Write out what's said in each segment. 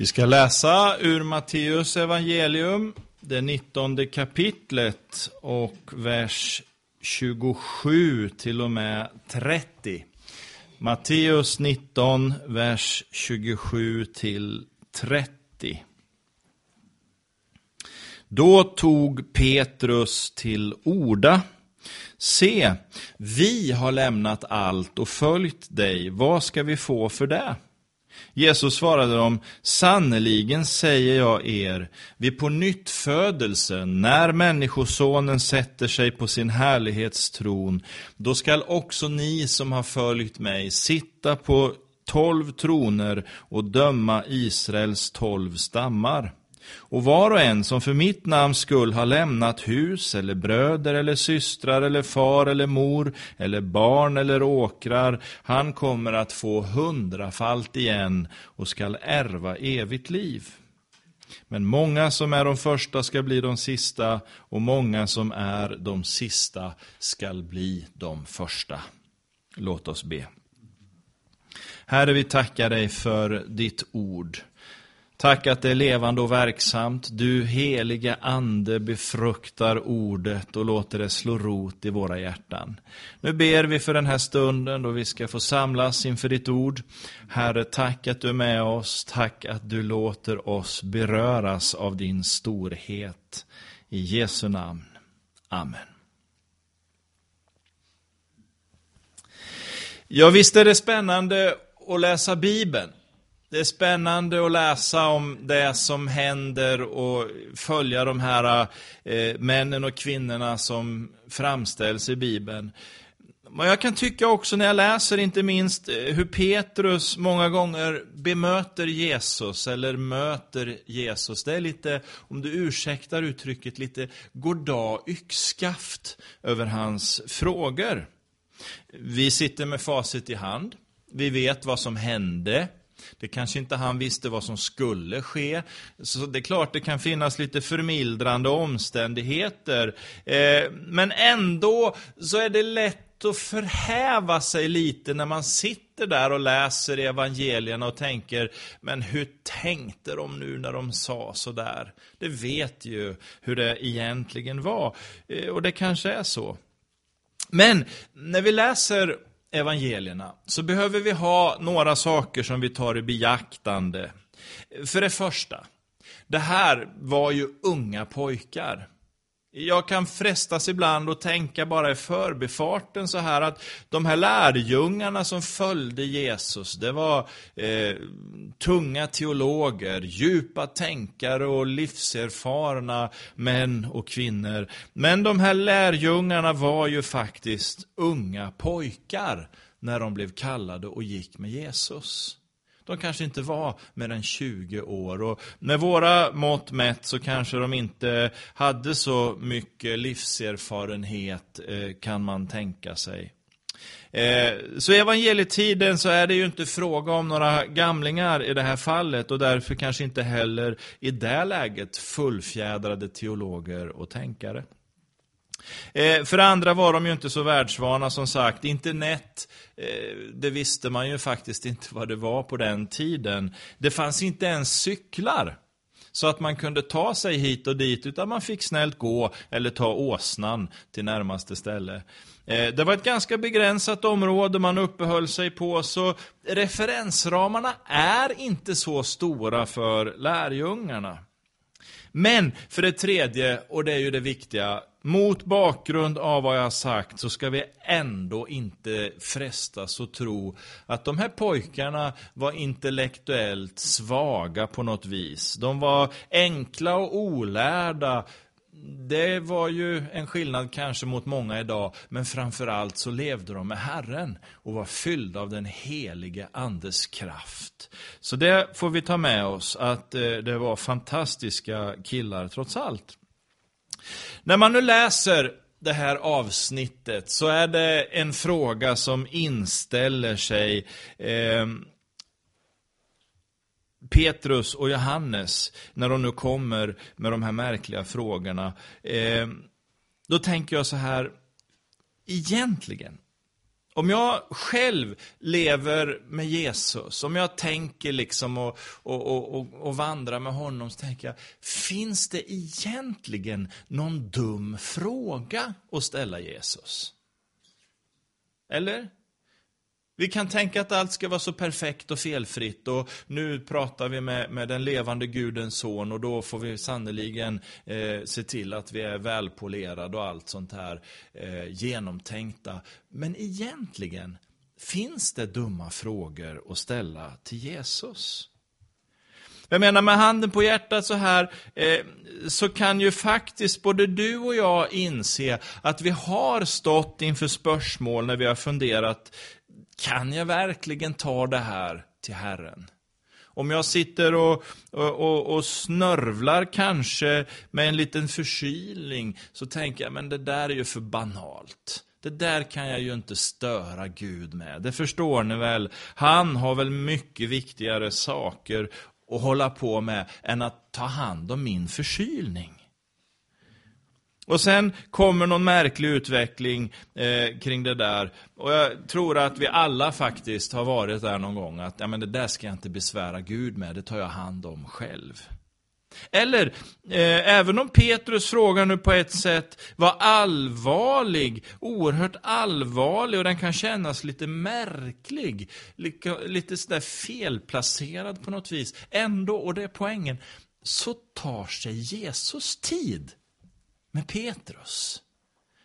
Vi ska läsa ur Matteus evangelium, det 19 kapitlet och vers 27 till och med 30. Matteus 19, vers 27 till 30. Då tog Petrus till orda. Se, vi har lämnat allt och följt dig. Vad ska vi få för det? Jesus svarade dem, sannerligen säger jag er, vid på nytt födelsen, när människosonen sätter sig på sin härlighetstron, då skall också ni som har följt mig sitta på tolv troner och döma Israels tolv stammar. Och var och en som för mitt namns skull har lämnat hus eller bröder eller systrar eller far eller mor eller barn eller åkrar, han kommer att få hundrafalt igen och skall ärva evigt liv. Men många som är de första ska bli de sista och många som är de sista skall bli de första. Låt oss be. Herre, vi tackar dig för ditt ord. Tack att det är levande och verksamt. Du heliga ande befruktar ordet och låter det slå rot i våra hjärtan. Nu ber vi för den här stunden då vi ska få samlas inför ditt ord. Herre, tack att du är med oss. Tack att du låter oss beröras av din storhet. I Jesu namn. Amen. Ja, visst är det spännande att läsa Bibeln. Det är spännande att läsa om det som händer och följa de här eh, männen och kvinnorna som framställs i Bibeln. Men jag kan tycka också när jag läser inte minst eh, hur Petrus många gånger bemöter Jesus eller möter Jesus. Det är lite, om du ursäktar uttrycket, lite goddag yxskaft över hans frågor. Vi sitter med facit i hand. Vi vet vad som hände. Det kanske inte han visste vad som skulle ske. Så det är klart det kan finnas lite förmildrande omständigheter. Eh, men ändå så är det lätt att förhäva sig lite när man sitter där och läser evangelierna och tänker, men hur tänkte de nu när de sa sådär? Det vet ju hur det egentligen var. Eh, och det kanske är så. Men när vi läser evangelierna så behöver vi ha några saker som vi tar i beaktande. För det första, det här var ju unga pojkar. Jag kan frestas ibland att tänka bara i förbifarten så här att de här lärjungarna som följde Jesus, det var eh, tunga teologer, djupa tänkare och livserfarna män och kvinnor. Men de här lärjungarna var ju faktiskt unga pojkar när de blev kallade och gick med Jesus. De kanske inte var mer än 20 år och med våra mått mätt så kanske de inte hade så mycket livserfarenhet eh, kan man tänka sig. Eh, så i evangelietiden så är det ju inte fråga om några gamlingar i det här fallet och därför kanske inte heller i det läget fullfjädrade teologer och tänkare. Eh, för det andra var de ju inte så världsvana som sagt. Internet, eh, det visste man ju faktiskt inte vad det var på den tiden. Det fanns inte ens cyklar. Så att man kunde ta sig hit och dit, utan man fick snällt gå eller ta åsnan till närmaste ställe. Eh, det var ett ganska begränsat område man uppehöll sig på, så referensramarna är inte så stora för lärjungarna. Men för det tredje, och det är ju det viktiga, mot bakgrund av vad jag har sagt så ska vi ändå inte frestas att tro att de här pojkarna var intellektuellt svaga på något vis. De var enkla och olärda. Det var ju en skillnad kanske mot många idag, men framförallt så levde de med Herren och var fyllda av den helige Andes kraft. Så det får vi ta med oss, att eh, det var fantastiska killar trots allt. När man nu läser det här avsnittet så är det en fråga som inställer sig. Eh, Petrus och Johannes, när de nu kommer med de här märkliga frågorna. Eh, då tänker jag så här, egentligen, Om jag själv lever med Jesus, om jag tänker liksom och, och, och, och, vandrar med honom, så tänker jag, finns det egentligen någon dum fråga att ställa Jesus? Eller? Vi kan tänka att allt ska vara så perfekt och felfritt och nu pratar vi med, med den levande Gudens son och då får vi sannoliken eh, se till att vi är välpolerade och allt sånt här eh, genomtänkta. Men egentligen, finns det dumma frågor att ställa till Jesus? Jag menar med handen på hjärtat så här, eh, så kan ju faktiskt både du och jag inse att vi har stått inför spörsmål när vi har funderat kan jag verkligen ta det här till Herren? Om jag sitter och, och, och, snörvlar kanske med en liten förkylning, så tänker jag, men det där är ju för banalt. Det där kan jag ju inte störa Gud med. Det förstår ni väl? Han har väl mycket viktigare saker att hålla på med än att ta hand om min förkylning. Och sen kommer någon märklig utveckling eh, kring det där. Och jag tror att vi alla faktiskt har varit där någon gång. Att ja, men det där ska jag inte besvära Gud med, det tar jag hand om själv. Eller, eh, även om Petrus fråga nu på ett sätt var allvarlig, oerhört allvarlig och den kan kännas lite märklig, lite, lite sådär felplacerad på något vis. Ändå, och det är poängen, så tar sig Jesus tid med Petrus.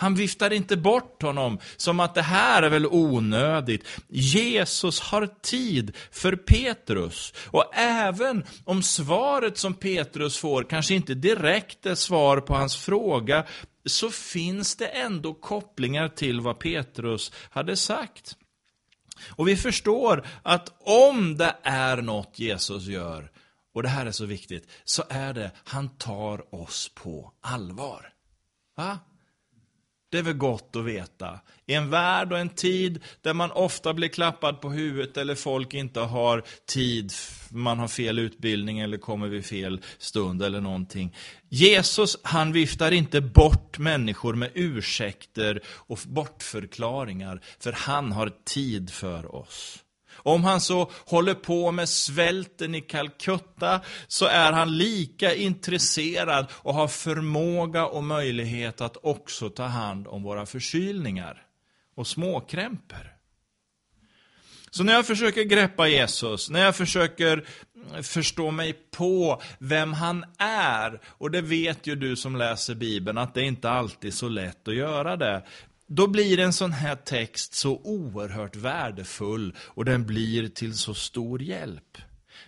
Han viftar inte bort honom som att det här är väl onödigt. Jesus har tid för Petrus. Och även om svaret som Petrus får kanske inte direkt är svar på hans fråga, så finns det ändå kopplingar till vad Petrus hade sagt. Och vi förstår att om det är något Jesus gör, och det här är så viktigt, så är det han tar oss på allvar. Va? Det är väl gott att veta. I en värld och en tid där man ofta blir klappad på huvudet eller folk inte har tid, man har fel utbildning eller kommer vid fel stund eller någonting. Jesus, han viftar inte bort människor med ursäkter och bortförklaringar, för han har tid för oss. Om han så håller på med svälten i Calcutta så är han lika intresserad och har förmåga och möjlighet att också ta hand om våra förkylningar och småkrämpor. Så när jag försöker greppa Jesus, när jag försöker förstå mig på vem han är, och det vet ju du som läser Bibeln att det är inte alltid så lätt att göra det. Då blir en sån här text så oerhört värdefull och den blir till så stor hjälp.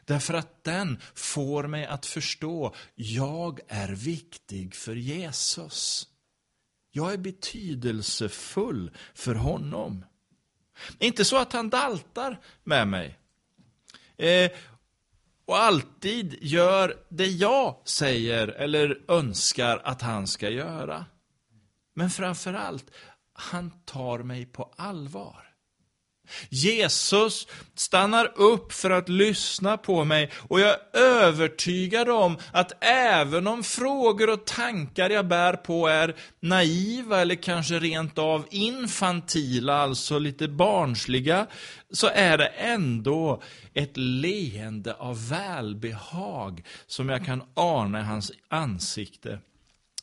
Därför att den får mig att förstå, jag är viktig för Jesus. Jag är betydelsefull för honom. Inte så att han daltar med mig. Eh, och alltid gör det jag säger eller önskar att han ska göra. Men framför allt han tar mig på allvar. Jesus stannar upp för att lyssna på mig och jag är övertygad om att även om frågor och tankar jag bär på är naiva eller kanske rent av infantila, alltså lite barnsliga, så är det ändå ett leende av välbehag som jag kan ana i hans ansikte.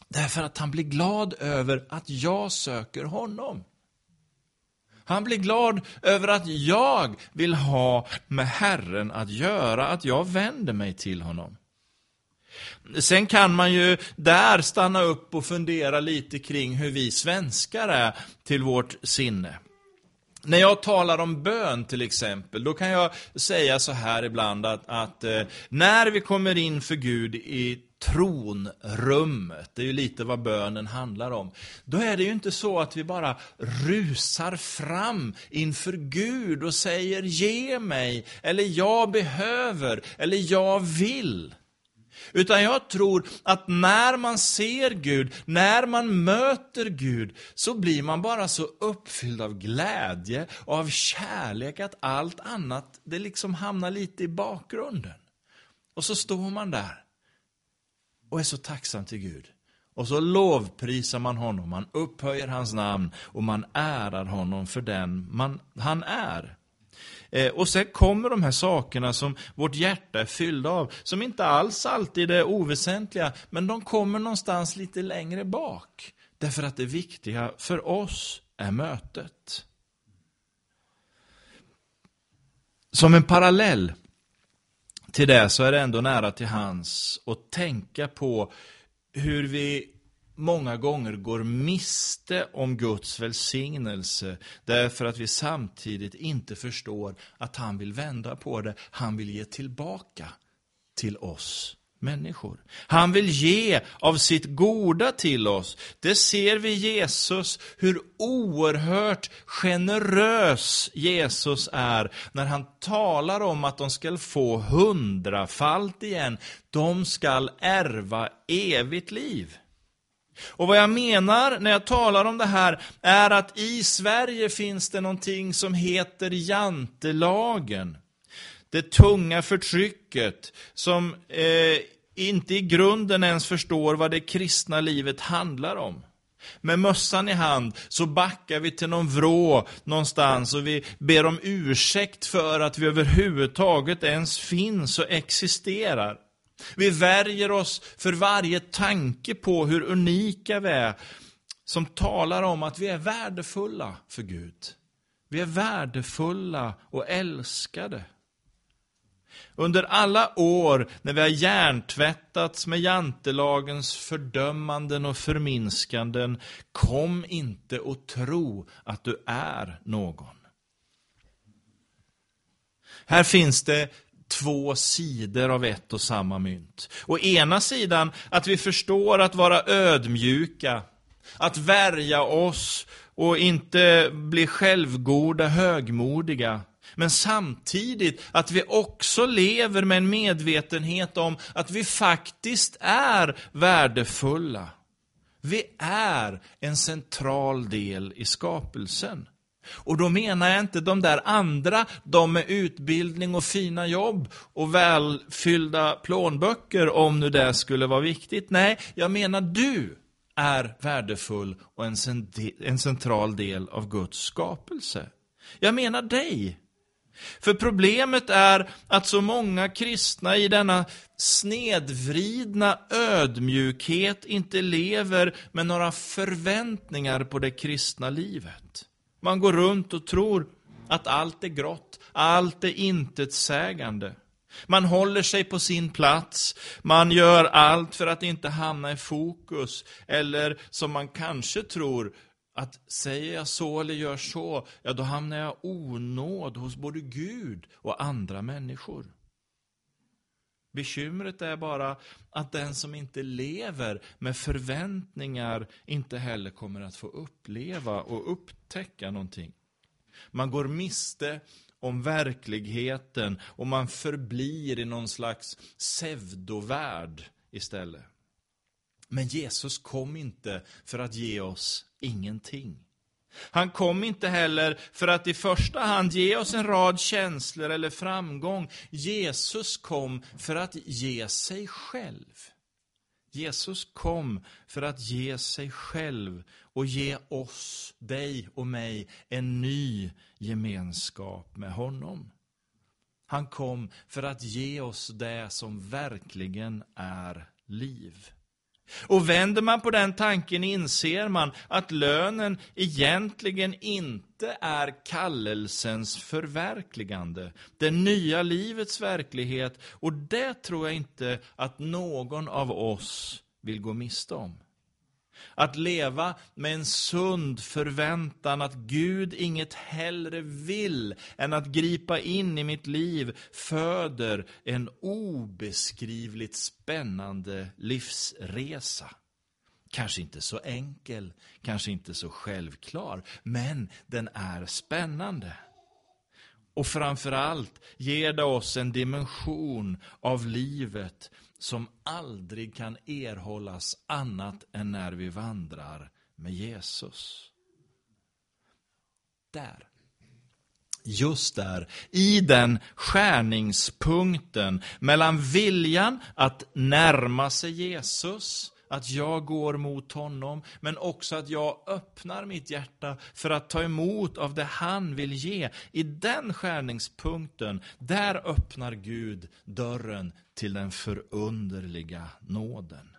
Därför att han blir glad över att jag söker honom. Han blir glad över att jag vill ha med Herren att göra, att jag vänder mig till honom. Sen kan man ju där stanna upp och fundera lite kring hur vi svenskar är till vårt sinne. När jag talar om bön till exempel, då kan jag säga så här ibland att, att eh, när vi kommer in för Gud i tronrummet, det är ju lite vad bönen handlar om. Då är det ju inte så att vi bara rusar fram inför Gud och säger ge mig, eller jag behöver, eller jag vill. Utan jag tror att när man ser Gud, när man möter Gud, så blir man bara så uppfylld av glädje och av kärlek att allt annat, det liksom hamnar lite i bakgrunden. Och så står man där och är så tacksam till Gud. Och så lovprisar man honom, man upphöjer hans namn och man ärar honom för den man, han är. Eh, och sen kommer de här sakerna som vårt hjärta är fylld av, som inte alls alltid är oväsentliga, men de kommer någonstans lite längre bak. Därför att det viktiga för oss är mötet. Som en parallell till det så är det ändå nära till hans att tänka på hur vi många gånger går miste om Guds välsignelse därför att vi samtidigt inte förstår att han vill vända på det. Han vill ge tillbaka till oss människor. Han vill ge av sitt goda till oss. Det ser vi Jesus, hur oerhört generös Jesus är när han talar om att de ska få hundrafalt igen. De ska ärva evigt liv. Och vad jag menar när jag talar om det här är att i Sverige finns det någonting som heter jantelagen. Det tunga förtrycket som eh, inte i grunden ens förstår vad det kristna livet handlar om. Med mössan i hand så backar vi till någon vrå någonstans och vi ber om ursäkt för att vi överhuvudtaget ens finns och existerar. Vi värjer oss för varje tanke på hur unika vi är, som talar om att vi är värdefulla för Gud. Vi är värdefulla och älskade. Under alla år när vi har hjärntvättats med jantelagens fördömanden och förminskanden, kom inte och tro att du är någon. Här finns det två sidor av ett och samma mynt. Å ena sidan att vi förstår att vara ödmjuka, att värja oss och inte bli självgoda, högmodiga. Men samtidigt att vi också lever med en medvetenhet om att vi faktiskt är värdefulla. Vi är en central del i skapelsen. Och då menar jag inte de där andra, de med utbildning och fina jobb och välfyllda plånböcker, om nu det skulle vara viktigt. Nej, jag menar du är värdefull och en, en central del av Guds skapelse. Jag menar dig. För problemet är att så många kristna i denna snedvridna ödmjukhet inte lever med några förväntningar på det kristna livet. Man går runt och tror att allt är grått, allt är intetsägande. Man håller sig på sin plats, man gör allt för att inte hamna i fokus, eller som man kanske tror, att säger jag så eller gör så, ja då hamnar jag onåd hos både Gud och andra människor. Bekymret är bara att den som inte lever med förväntningar inte heller kommer att få uppleva och upptäcka någonting. Man går miste om verkligheten och man förblir i någon slags pseudovärld istället. Men Jesus kom inte för att ge oss ingenting. Han kom inte heller för att i första hand ge oss en rad känslor eller framgång. Jesus kom för att ge sig själv. Jesus kom för att ge sig själv och ge oss, dig och mig, en ny gemenskap med honom. Han kom för att ge oss det som verkligen är liv. Och vänder man på den tanken inser man att lönen egentligen inte är kallelsens förverkligande, det nya livets verklighet, och det tror jag inte att någon av oss vill gå miste om. Att leva med en sund förväntan att Gud inget hellre vill än att gripa in i mitt liv föder en obeskrivligt spännande livsresa. Kanske inte så enkel, kanske inte så självklar, men den är spännande. Och framförallt ger det oss en dimension av livet som aldrig kan erhållas annat än när vi vandrar med Jesus. Där. Just där, i den skärningspunkten mellan viljan att närma sig Jesus, att jag går mot honom, men också att jag öppnar mitt hjärta för att ta emot av det han vill ge. I den skärningspunkten, där öppnar Gud dörren till den förunderliga nåden.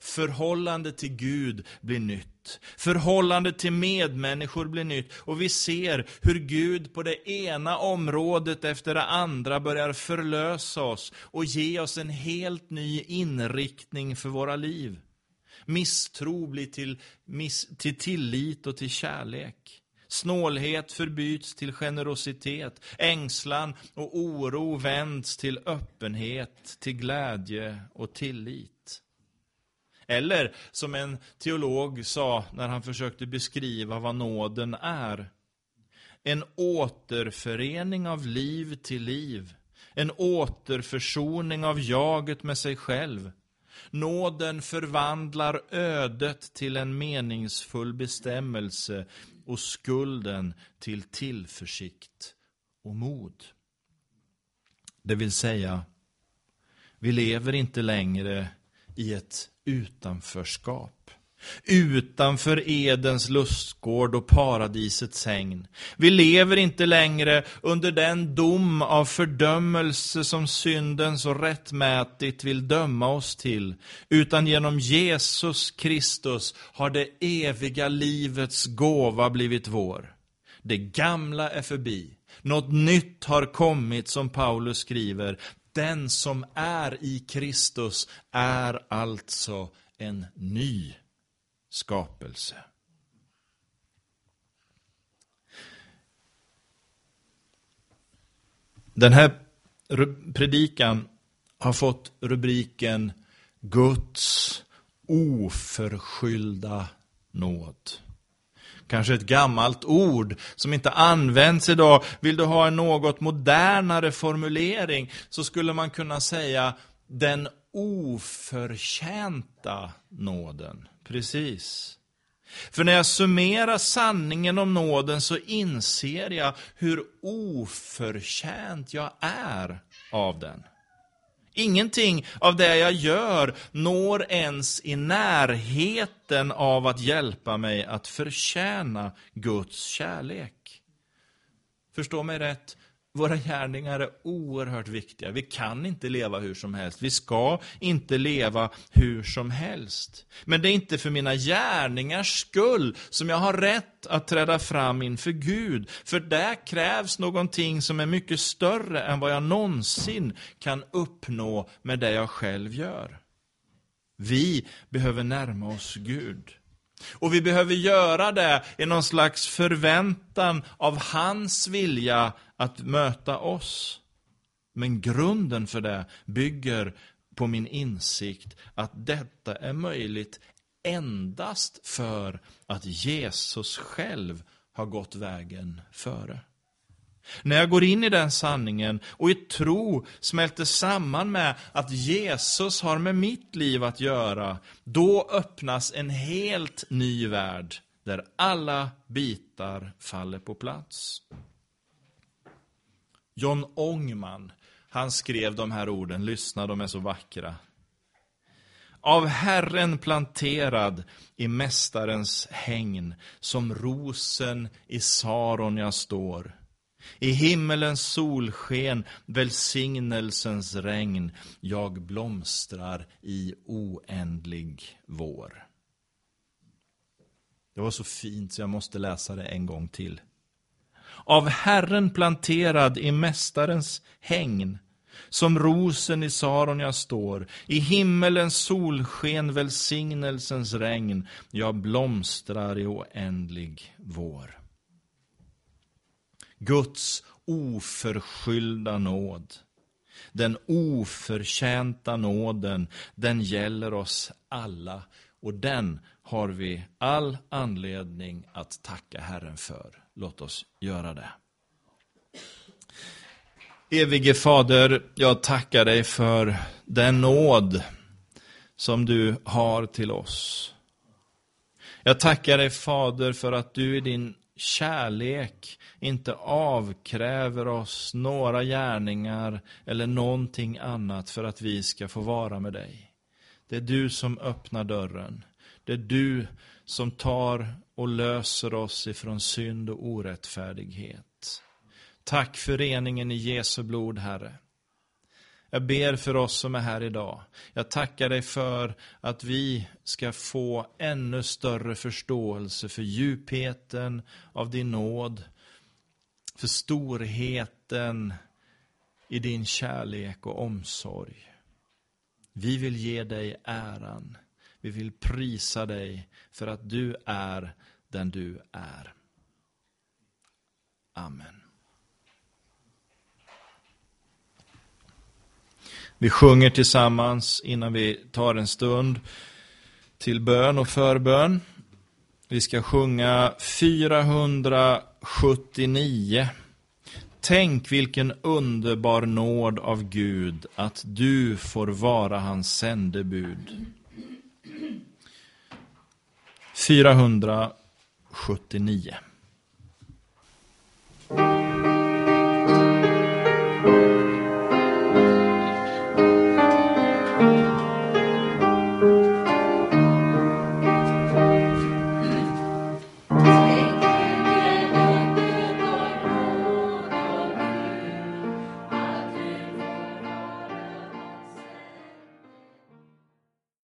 Förhållande till Gud blir nytt. Förhållande till medmänniskor blir nytt. Och vi ser hur Gud på det ena området efter det andra börjar förlösa oss och ge oss en helt ny inriktning för våra liv. Misstro blir till, miss, till tillit och till kärlek. Snålhet förbyts till generositet. Ängslan och oro vänds till öppenhet, till glädje och tillit. Eller som en teolog sa när han försökte beskriva vad nåden är. En återförening av liv till liv. En återförsoning av jaget med sig själv. Nåden förvandlar ödet till en meningsfull bestämmelse och skulden till tillförsikt och mod. Det vill säga, vi lever inte längre i ett utanförskap. Utanför Edens lustgård och paradisets hägn. Vi lever inte längre under den dom av fördömelse som synden så rättmätigt vill döma oss till, utan genom Jesus Kristus har det eviga livets gåva blivit vår. Det gamla är förbi. Något nytt har kommit, som Paulus skriver. Den som är i Kristus är alltså en ny skapelse. Den här predikan har fått rubriken Guds oförskyllda nåd. Kanske ett gammalt ord som inte används idag. Vill du ha en något modernare formulering så skulle man kunna säga den oförtjänta nåden. Precis. För när jag summerar sanningen om nåden så inser jag hur oförtjänt jag är av den. Ingenting av det jag gör når ens i närheten av att hjälpa mig att förtjäna Guds kärlek. Förstå mig rätt, våra gärningar är oerhört viktiga. Vi kan inte leva hur som helst. Vi ska inte leva hur som helst. Men det är inte för mina gärningars skull som jag har rätt att träda fram inför Gud. För där krävs någonting som är mycket större än vad jag någonsin kan uppnå med det jag själv gör. Vi behöver närma oss Gud. Och vi behöver göra det i någon slags förväntan av hans vilja att möta oss. Men grunden för det bygger på min insikt att detta är möjligt endast för att Jesus själv har gått vägen före. När jag går in i den sanningen och i tro smälter samman med att Jesus har med mitt liv att göra, då öppnas en helt ny värld där alla bitar faller på plats. John Ångman, han skrev de här orden, lyssna de är så vackra. Av Herren planterad i Mästarens hängn, som rosen i Saron jag står. I himmelens solsken, välsignelsens regn, jag blomstrar i oändlig vår. Det var så fint så jag måste läsa det en gång till. Av Herren planterad i Mästarens hängn, som rosen i Saron jag står, i himmelens solsken, välsignelsens regn, jag blomstrar i oändlig vår. Guds oförskyllda nåd. Den oförtjänta nåden, den gäller oss alla och den har vi all anledning att tacka Herren för. Låt oss göra det. Evige Fader, jag tackar dig för den nåd som du har till oss. Jag tackar dig Fader för att du i din kärlek inte avkräver oss några gärningar eller någonting annat för att vi ska få vara med dig. Det är du som öppnar dörren. Det är du som tar och löser oss ifrån synd och orättfärdighet. Tack för reningen i Jesu blod, Herre. Jag ber för oss som är här idag. Jag tackar dig för att vi ska få ännu större förståelse för djupheten av din nåd, för storheten i din kärlek och omsorg. Vi vill ge dig äran. Vi vill prisa dig för att du är den du är. Amen. Vi sjunger tillsammans innan vi tar en stund till bön och förbön. Vi ska sjunga 479. Tänk vilken underbar nåd av Gud att du får vara hans sändebud. 479.